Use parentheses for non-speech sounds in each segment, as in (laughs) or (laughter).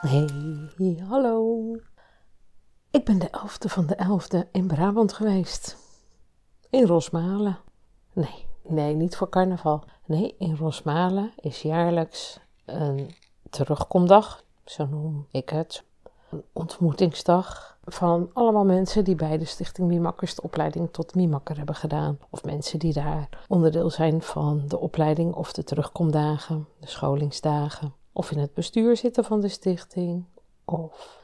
Hey, hallo. Ik ben de 11e van de 11e in Brabant geweest. In Rosmalen. Nee, nee, niet voor carnaval. Nee, in Rosmalen is jaarlijks een terugkomdag, zo noem ik het. Een ontmoetingsdag van allemaal mensen die bij de Stichting Mimakkers de opleiding tot Mimakker hebben gedaan. Of mensen die daar onderdeel zijn van de opleiding of de terugkomdagen, de scholingsdagen of in het bestuur zitten van de stichting, of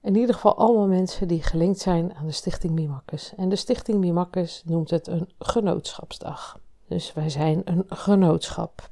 in ieder geval allemaal mensen die gelinkt zijn aan de Stichting Mimakkes. En de Stichting Mimakkes noemt het een genootschapsdag. Dus wij zijn een genootschap.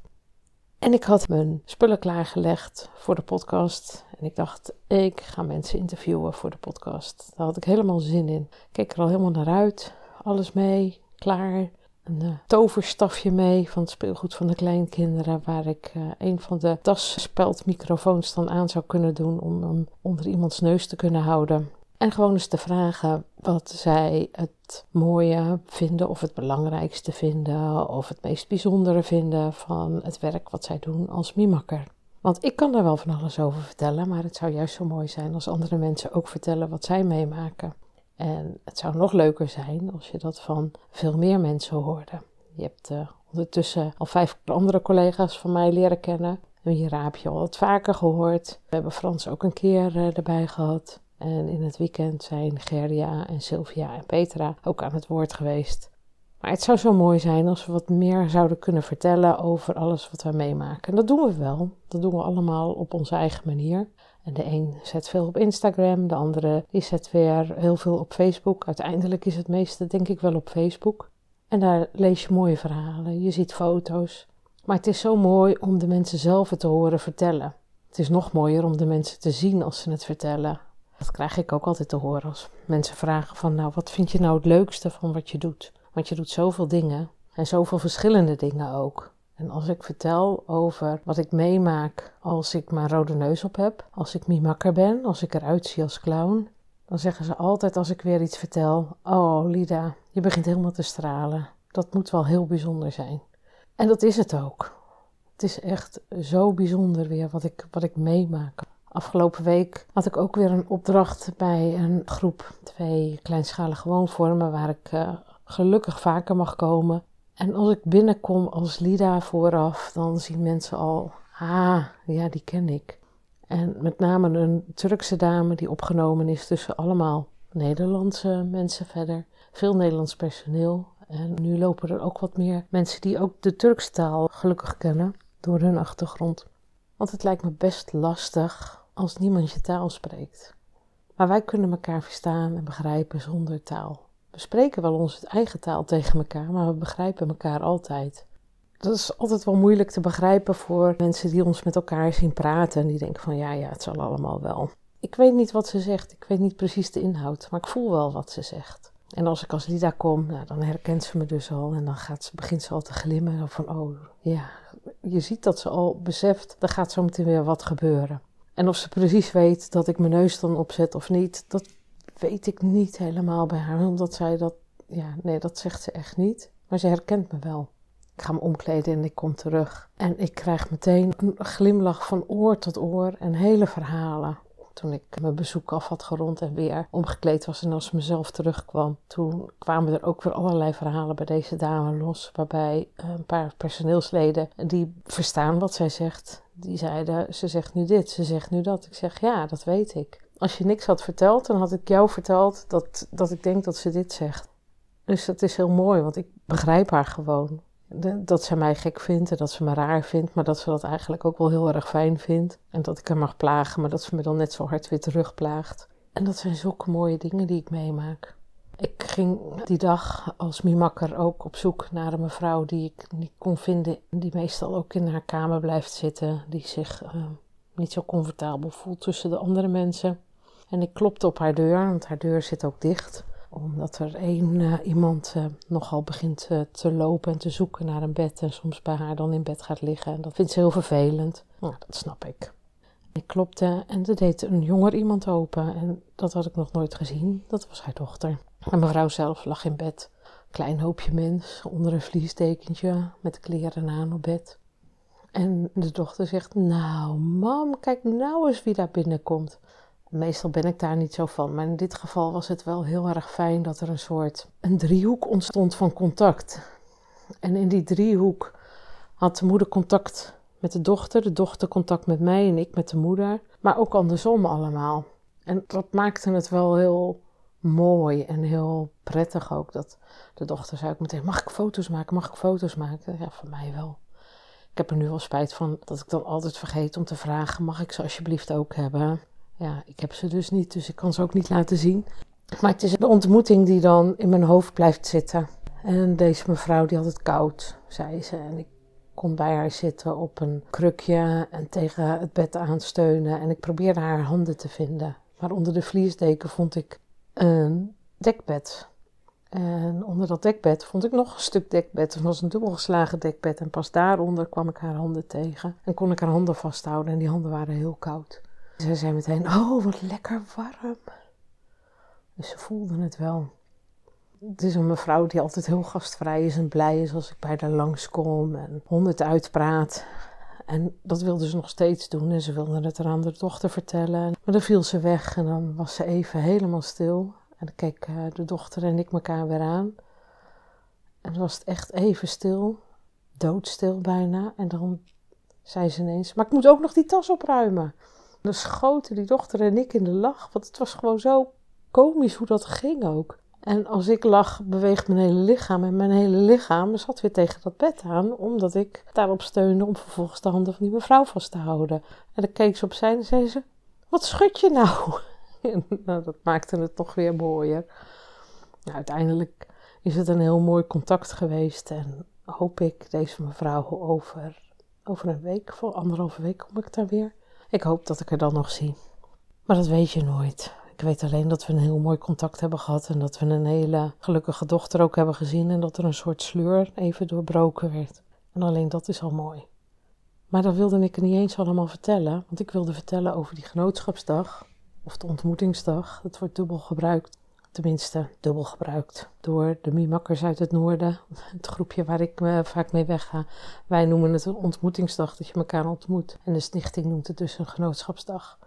En ik had mijn spullen klaargelegd voor de podcast. En ik dacht, ik ga mensen interviewen voor de podcast. Daar had ik helemaal zin in. Ik keek er al helemaal naar uit. Alles mee, klaar een uh, toverstafje mee van het speelgoed van de kleinkinderen, waar ik uh, een van de tasspeldmicrofoons dan aan zou kunnen doen om hem onder iemands neus te kunnen houden. En gewoon eens te vragen wat zij het mooie vinden, of het belangrijkste vinden, of het meest bijzondere vinden van het werk wat zij doen als mimakker. Want ik kan daar wel van alles over vertellen, maar het zou juist zo mooi zijn als andere mensen ook vertellen wat zij meemaken. En het zou nog leuker zijn als je dat van veel meer mensen hoorde. Je hebt uh, ondertussen al vijf andere collega's van mij leren kennen. En hier heb je al wat vaker gehoord. We hebben Frans ook een keer uh, erbij gehad. En in het weekend zijn Gerdia en Sylvia en Petra ook aan het woord geweest. Maar het zou zo mooi zijn als we wat meer zouden kunnen vertellen over alles wat we meemaken. En dat doen we wel. Dat doen we allemaal op onze eigen manier. En de een zet veel op Instagram, de andere die zet weer heel veel op Facebook. Uiteindelijk is het meeste denk ik wel op Facebook. En daar lees je mooie verhalen, je ziet foto's. Maar het is zo mooi om de mensen zelf het te horen vertellen. Het is nog mooier om de mensen te zien als ze het vertellen. Dat krijg ik ook altijd te horen als mensen vragen van nou wat vind je nou het leukste van wat je doet? Want je doet zoveel dingen en zoveel verschillende dingen ook. En als ik vertel over wat ik meemaak als ik mijn rode neus op heb, als ik mimakker ben, als ik eruit zie als clown, dan zeggen ze altijd als ik weer iets vertel: Oh, Lida, je begint helemaal te stralen. Dat moet wel heel bijzonder zijn. En dat is het ook. Het is echt zo bijzonder weer wat ik, wat ik meemaak. Afgelopen week had ik ook weer een opdracht bij een groep, twee kleinschalige woonvormen, waar ik uh, gelukkig vaker mag komen. En als ik binnenkom als Lida vooraf, dan zien mensen al, ah, ja, die ken ik. En met name een Turkse dame die opgenomen is tussen allemaal Nederlandse mensen verder. Veel Nederlands personeel. En nu lopen er ook wat meer mensen die ook de Turkse taal gelukkig kennen door hun achtergrond. Want het lijkt me best lastig als niemand je taal spreekt. Maar wij kunnen elkaar verstaan en begrijpen zonder taal. We spreken wel onze eigen taal tegen elkaar, maar we begrijpen elkaar altijd. Dat is altijd wel moeilijk te begrijpen voor mensen die ons met elkaar zien praten en die denken van ja, ja, het zal allemaal wel. Ik weet niet wat ze zegt, ik weet niet precies de inhoud, maar ik voel wel wat ze zegt. En als ik als Lida kom, nou, dan herkent ze me dus al en dan gaat ze, begint ze al te glimmen. Van oh ja, je ziet dat ze al beseft, er gaat zo meteen weer wat gebeuren. En of ze precies weet dat ik mijn neus dan opzet of niet, dat weet ik niet helemaal bij haar. Omdat zij dat, ja, nee, dat zegt ze echt niet. Maar ze herkent me wel. Ik ga me omkleden en ik kom terug. En ik krijg meteen een glimlach van oor tot oor en hele verhalen. Toen ik mijn bezoek af had gerond en weer omgekleed was en als mezelf terugkwam, toen kwamen er ook weer allerlei verhalen bij deze dame los. Waarbij een paar personeelsleden die verstaan wat zij zegt, die zeiden: Ze zegt nu dit, ze zegt nu dat. Ik zeg: Ja, dat weet ik. Als je niks had verteld, dan had ik jou verteld dat, dat ik denk dat ze dit zegt. Dus dat is heel mooi, want ik begrijp haar gewoon. Dat ze mij gek vindt en dat ze me raar vindt, maar dat ze dat eigenlijk ook wel heel erg fijn vindt. En dat ik haar mag plagen, maar dat ze me dan net zo hard weer terugplaagt. En dat zijn zulke mooie dingen die ik meemaak. Ik ging die dag als mimakker ook op zoek naar een mevrouw die ik niet kon vinden. Die meestal ook in haar kamer blijft zitten. Die zich uh, niet zo comfortabel voelt tussen de andere mensen. En ik klopte op haar deur, want haar deur zit ook dicht. Omdat er één uh, iemand uh, nogal begint te lopen en te zoeken naar een bed. En soms bij haar dan in bed gaat liggen. En dat vindt ze heel vervelend. Nou, dat snap ik. Ik klopte en er deed een jonger iemand open. En dat had ik nog nooit gezien. Dat was haar dochter. En mevrouw zelf lag in bed. Klein hoopje mens, onder een vliesdekentje, met kleren aan op bed. En de dochter zegt, nou mam, kijk nou eens wie daar binnenkomt. Meestal ben ik daar niet zo van, maar in dit geval was het wel heel erg fijn dat er een soort een driehoek ontstond van contact. En in die driehoek had de moeder contact met de dochter, de dochter contact met mij en ik met de moeder, maar ook andersom allemaal. En dat maakte het wel heel mooi en heel prettig ook. Dat de dochter zei ook meteen, mag ik foto's maken, mag ik foto's maken? Ja, voor mij wel. Ik heb er nu wel spijt van dat ik dan altijd vergeet om te vragen, mag ik ze alsjeblieft ook hebben? Ja, ik heb ze dus niet, dus ik kan ze ook niet laten zien. Maar het is de ontmoeting die dan in mijn hoofd blijft zitten. En deze mevrouw die had het koud, zei ze. En ik kon bij haar zitten op een krukje en tegen het bed aansteunen. En ik probeerde haar handen te vinden. Maar onder de vliesdeken vond ik een dekbed. En onder dat dekbed vond ik nog een stuk dekbed. Het was een dubbelgeslagen dekbed. En pas daaronder kwam ik haar handen tegen. En kon ik haar handen vasthouden. En die handen waren heel koud. Zij zei meteen: Oh, wat lekker warm. Dus ze voelden het wel. Het is een mevrouw die altijd heel gastvrij is en blij is als ik bij haar langskom en honderd uitpraat. En dat wilde ze nog steeds doen en ze wilde het aan haar dochter vertellen. Maar dan viel ze weg en dan was ze even helemaal stil. En keek eh, de dochter en ik elkaar weer aan. En dan was het echt even stil, doodstil bijna. En dan zei ze ineens, maar ik moet ook nog die tas opruimen. En dan schoten die dochter en ik in de lach, want het was gewoon zo komisch hoe dat ging ook. En als ik lag, beweegt mijn hele lichaam. En mijn hele lichaam zat weer tegen dat bed aan, omdat ik daarop steunde om vervolgens de handen van die mevrouw vast te houden. En dan keek ze opzij en zei ze: Wat schud je nou? En, nou, dat maakte het toch weer mooier. Nou, uiteindelijk is het een heel mooi contact geweest. En hoop ik deze mevrouw over, over een week, voor anderhalve week kom ik daar weer. Ik hoop dat ik haar dan nog zie. Maar dat weet je nooit. Ik weet alleen dat we een heel mooi contact hebben gehad en dat we een hele gelukkige dochter ook hebben gezien en dat er een soort sleur even doorbroken werd. En alleen dat is al mooi. Maar dat wilde ik niet eens allemaal vertellen, want ik wilde vertellen over die genootschapsdag of de ontmoetingsdag. Het wordt dubbel gebruikt, tenminste dubbel gebruikt door de Mimakkers uit het noorden, (laughs) het groepje waar ik uh, vaak mee wegga. Wij noemen het een ontmoetingsdag, dat je elkaar ontmoet. En de stichting noemt het dus een genootschapsdag.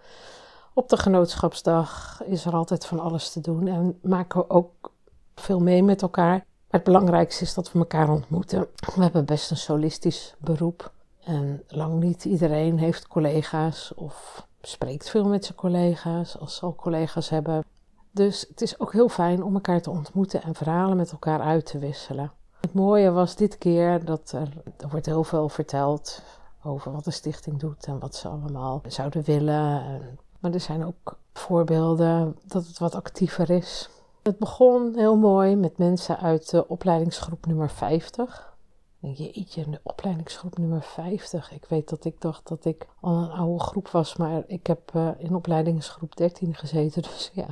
Op de genootschapsdag is er altijd van alles te doen en maken we ook veel mee met elkaar. Maar het belangrijkste is dat we elkaar ontmoeten. We hebben best een solistisch beroep. En lang niet iedereen heeft collega's of spreekt veel met zijn collega's als ze al collega's hebben. Dus het is ook heel fijn om elkaar te ontmoeten en verhalen met elkaar uit te wisselen. Het mooie was dit keer dat er, er wordt heel veel verteld over wat de stichting doet en wat ze allemaal zouden willen. En maar er zijn ook voorbeelden dat het wat actiever is. Het begon heel mooi met mensen uit de opleidingsgroep nummer 50. Jeetje, de opleidingsgroep nummer 50. Ik weet dat ik dacht dat ik al een oude groep was, maar ik heb uh, in opleidingsgroep 13 gezeten. (laughs) Dus ja,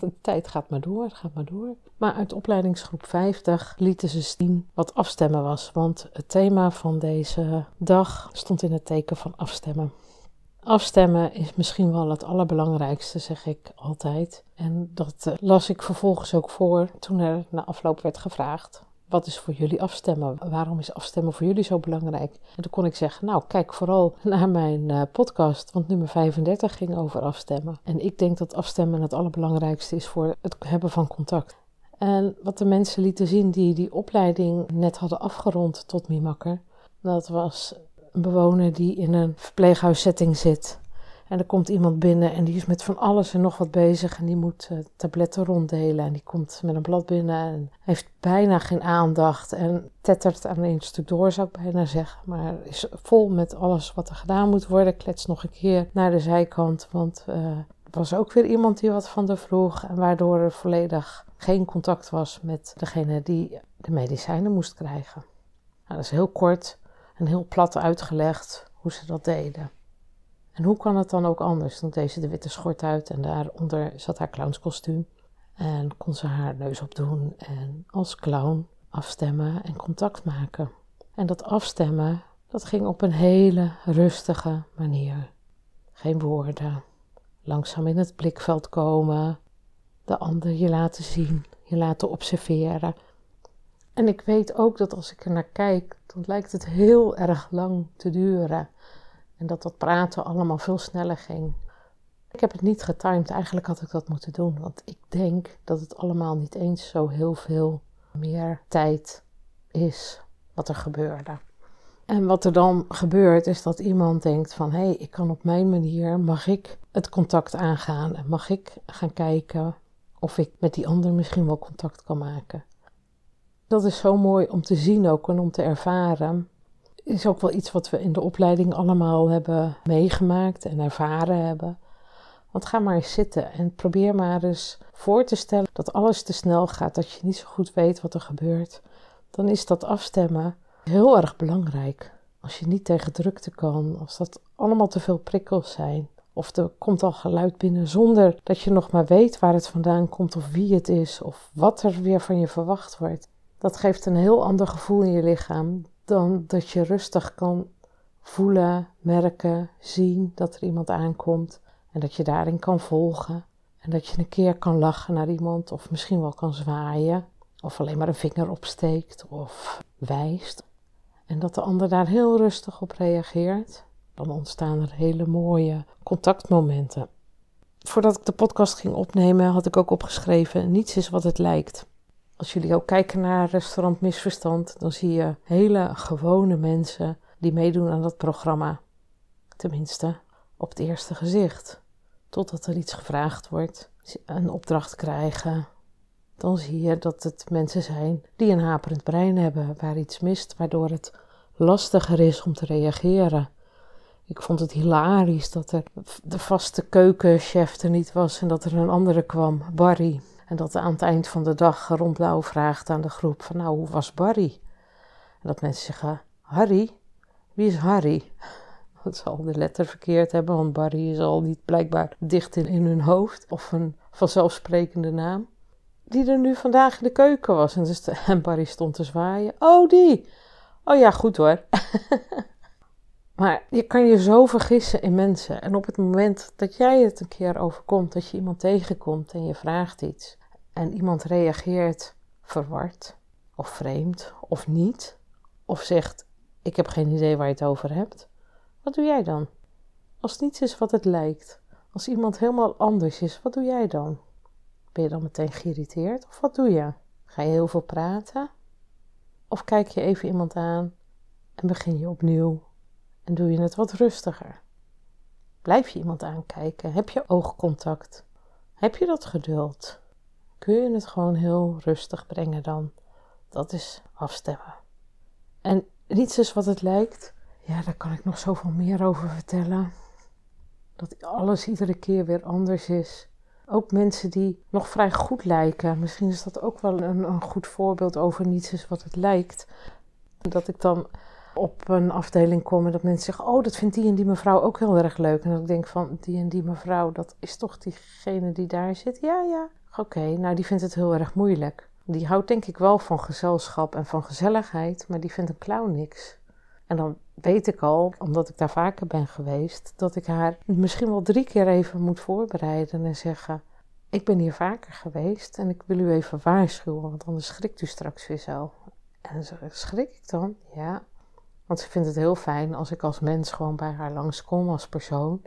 de tijd gaat maar door, gaat maar door. Maar uit opleidingsgroep 50 lieten ze zien wat afstemmen was. Want het thema van deze dag stond in het teken van afstemmen. Afstemmen is misschien wel het allerbelangrijkste, zeg ik altijd. En dat eh, las ik vervolgens ook voor toen er na afloop werd gevraagd: wat is voor jullie afstemmen? Waarom is afstemmen voor jullie zo belangrijk? En toen kon ik zeggen: Nou, kijk vooral (laughs) naar mijn uh, podcast, want nummer 35 ging over afstemmen. En ik denk dat afstemmen het allerbelangrijkste is voor het hebben van contact. En wat de mensen lieten zien die die opleiding net hadden afgerond tot Mimakker, dat was een bewoner die in een verpleeghuissetting zit. En er komt iemand binnen en die is met van alles en nog wat bezig. En die moet uh, tabletten ronddelen. En die komt met een blad binnen en heeft bijna geen aandacht. En tettert aan één stuk door, zou ik bijna zeggen. Maar is vol met alles wat er gedaan moet worden. Klets nog een keer naar de zijkant. Want uh, er was ook weer iemand die wat van de vroeg. En waardoor er volledig geen contact was met degene die de medicijnen moest krijgen. Nou, dat is heel kort en heel plat uitgelegd hoe ze dat deden. En hoe kan het dan ook anders? Dan deed ze de witte schort uit en daaronder zat haar clownskostuum. En kon ze haar neus opdoen en als clown afstemmen en contact maken. En dat afstemmen, dat ging op een hele rustige manier. Geen woorden. Langzaam in het blikveld komen. De ander je laten zien, je laten observeren. En ik weet ook dat als ik er naar kijk, dan lijkt het heel erg lang te duren. En dat dat praten allemaal veel sneller ging. Ik heb het niet getimed, eigenlijk had ik dat moeten doen. Want ik denk dat het allemaal niet eens zo heel veel meer tijd is wat er gebeurde. En wat er dan gebeurt is dat iemand denkt van hé, hey, ik kan op mijn manier, mag ik het contact aangaan en mag ik gaan kijken of ik met die ander misschien wel contact kan maken. Dat is zo mooi om te zien ook en om te ervaren. Is ook wel iets wat we in de opleiding allemaal hebben meegemaakt en ervaren hebben. Want ga maar eens zitten en probeer maar eens voor te stellen dat alles te snel gaat, dat je niet zo goed weet wat er gebeurt. Dan is dat afstemmen heel erg belangrijk. Als je niet tegen drukte kan, als dat allemaal te veel prikkels zijn. Of er komt al geluid binnen zonder dat je nog maar weet waar het vandaan komt of wie het is of wat er weer van je verwacht wordt. Dat geeft een heel ander gevoel in je lichaam dan dat je rustig kan voelen, merken, zien dat er iemand aankomt en dat je daarin kan volgen. En dat je een keer kan lachen naar iemand of misschien wel kan zwaaien of alleen maar een vinger opsteekt of wijst. En dat de ander daar heel rustig op reageert. Dan ontstaan er hele mooie contactmomenten. Voordat ik de podcast ging opnemen, had ik ook opgeschreven: niets is wat het lijkt. Als jullie ook kijken naar restaurant Misverstand, dan zie je hele gewone mensen die meedoen aan dat programma. Tenminste, op het eerste gezicht. Totdat er iets gevraagd wordt, een opdracht krijgen. Dan zie je dat het mensen zijn die een haperend brein hebben, waar iets mist, waardoor het lastiger is om te reageren. Ik vond het hilarisch dat er de vaste keukenchef er niet was en dat er een andere kwam, Barry. En dat aan het eind van de dag rond Blauw vraagt aan de groep van nou, hoe was Barry? En dat mensen zeggen, Harry? Wie is Harry? (laughs) Dat zal de letter verkeerd hebben, want Barry is al niet blijkbaar dicht in, in hun hoofd. Of een vanzelfsprekende naam. Die er nu vandaag in de keuken was. En, dus (laughs) en Barry stond te zwaaien. Oh, die! Oh ja, goed hoor. (laughs) maar je kan je zo vergissen in mensen. En op het moment dat jij het een keer overkomt, dat je iemand tegenkomt en je vraagt iets. En iemand reageert verward, of vreemd, of niet. Of zegt: Ik heb geen idee waar je het over hebt. Wat doe jij dan? Als niets is wat het lijkt, als iemand helemaal anders is, wat doe jij dan? Ben je dan meteen geïrriteerd of wat doe je? Ga je heel veel praten? Of kijk je even iemand aan en begin je opnieuw en doe je het wat rustiger? Blijf je iemand aankijken? Heb je oogcontact? Heb je dat geduld? Kun je het gewoon heel rustig brengen dan? Dat is afstemmen. En niets wat het lijkt. Ja, daar kan ik nog zoveel meer over vertellen. Dat alles iedere keer weer anders is. Ook mensen die nog vrij goed lijken. Misschien is dat ook wel een, een goed voorbeeld over niets is wat het lijkt. Dat ik dan op een afdeling kom en dat mensen zeggen: Oh, dat vindt die en die mevrouw ook heel erg leuk. En dat ik denk: van die en die mevrouw, dat is toch diegene die daar zit? Ja, ja. Oké, nou die vindt het heel erg moeilijk. Die houdt denk ik wel van gezelschap en van gezelligheid, maar die vindt een clown niks. En dan weet ik al, omdat ik daar vaker ben geweest, dat ik haar misschien wel drie keer even moet voorbereiden en zeggen: Ik ben hier vaker geweest en ik wil u even waarschuwen, want anders schrikt u straks weer zo. En ik: Schrik ik dan? Ja. Want ze vindt het heel fijn als ik als mens gewoon bij haar langskom als persoon.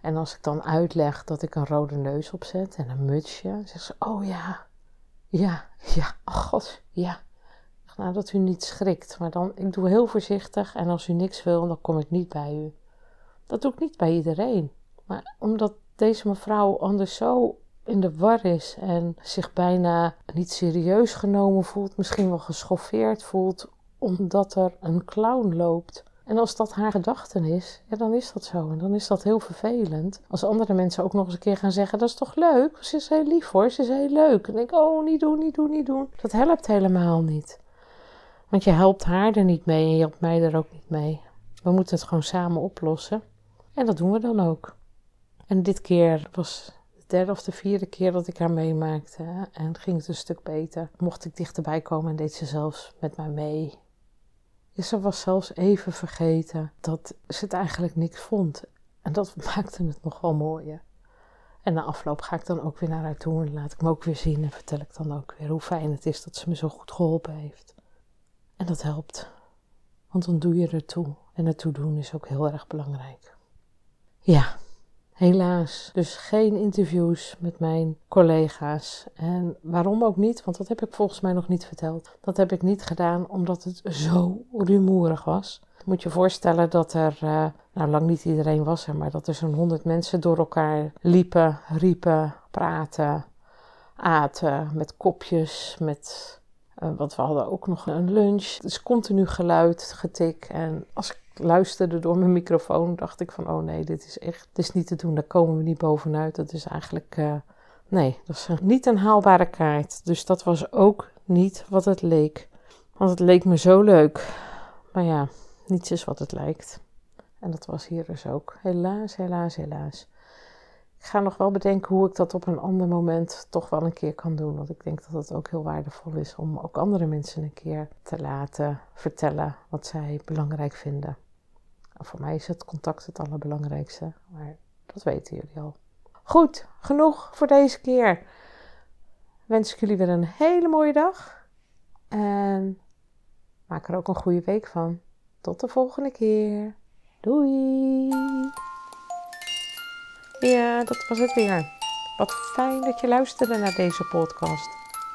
En als ik dan uitleg dat ik een rode neus opzet en een mutsje, zegt ze: Oh ja, ja, ja, oh god, ja. Nou, dat u niet schrikt, maar dan, ik doe heel voorzichtig en als u niks wil, dan kom ik niet bij u. Dat doe ik niet bij iedereen. Maar omdat deze mevrouw anders zo in de war is en zich bijna niet serieus genomen voelt, misschien wel geschoffeerd voelt, omdat er een clown loopt, En als dat haar gedachten is, ja, dan is dat zo. En dan is dat heel vervelend. Als andere mensen ook nog eens een keer gaan zeggen: Dat is toch leuk? Ze is heel lief hoor, ze is heel leuk. En denk ik: Oh, niet doen, niet doen, niet doen. Dat helpt helemaal niet. Want je helpt haar er niet mee en je helpt mij er ook niet mee. We moeten het gewoon samen oplossen. En dat doen we dan ook. En dit keer was de derde of de vierde keer dat ik haar meemaakte. En ging het een stuk beter. Mocht ik dichterbij komen en deed ze zelfs met mij mee. Ze was zelfs even vergeten dat ze het eigenlijk niks vond. En dat (laughs) maakte het nog wel mooier. En na afloop ga ik dan ook weer naar haar toe en laat ik me ook weer zien en vertel ik dan ook weer hoe fijn het is dat ze me zo goed geholpen heeft. En dat helpt. Want dan doe je ertoe. En ertoe doen is ook heel erg belangrijk. Ja, helaas. Dus geen interviews met mijn collega's. En waarom ook niet? Want dat heb ik volgens mij nog niet verteld. Dat heb ik niet gedaan omdat het zo rumoerig was. Moet je voorstellen dat er, uh, nou lang niet iedereen was er, maar dat er zo'n honderd mensen door elkaar liepen, riepen, praten, aten met kopjes, met uh, want we hadden ook nog een lunch. Dus continu geluid, getik. En als ik luisterde door mijn microfoon, dacht ik van... oh nee, dit is echt dit is niet te doen. Daar komen we niet bovenuit. Dat is eigenlijk... Uh, nee, dat is niet een haalbare kaart. Dus dat was ook niet wat het leek. Want het leek me zo leuk. Maar ja, niets is wat het lijkt. En dat was hier dus ook. Helaas, helaas, helaas. Ik ga nog wel bedenken hoe ik dat op een ander moment toch wel een keer kan doen. Want ik denk dat het ook heel waardevol is om ook andere mensen een keer te laten vertellen wat zij belangrijk vinden. Voor mij is het contact het allerbelangrijkste, maar dat weten jullie al. Goed, genoeg voor deze keer. Wens ik jullie weer een hele mooie dag. En maak er ook een goede week van. Tot de volgende keer. Doei! Ja, dat was het weer. Wat fijn dat je luisterde naar deze podcast.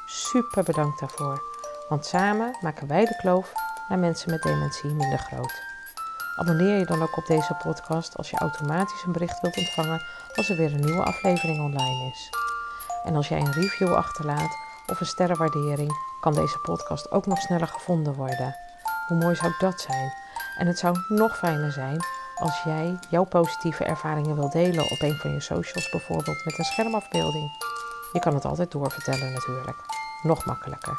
Super bedankt daarvoor. Want samen maken wij de kloof naar mensen met dementie minder groot. Abonneer je dan ook op deze podcast als je automatisch een bericht wilt ontvangen als er weer een nieuwe aflevering online is. En als jij een review achterlaat of een sterrenwaardering, kan deze podcast ook nog sneller gevonden worden. Hoe mooi zou dat zijn? En het zou nog fijner zijn als jij jouw positieve ervaringen wil delen op een van je socials, bijvoorbeeld met een schermafbeelding. Je kan het altijd doorvertellen natuurlijk. Nog makkelijker.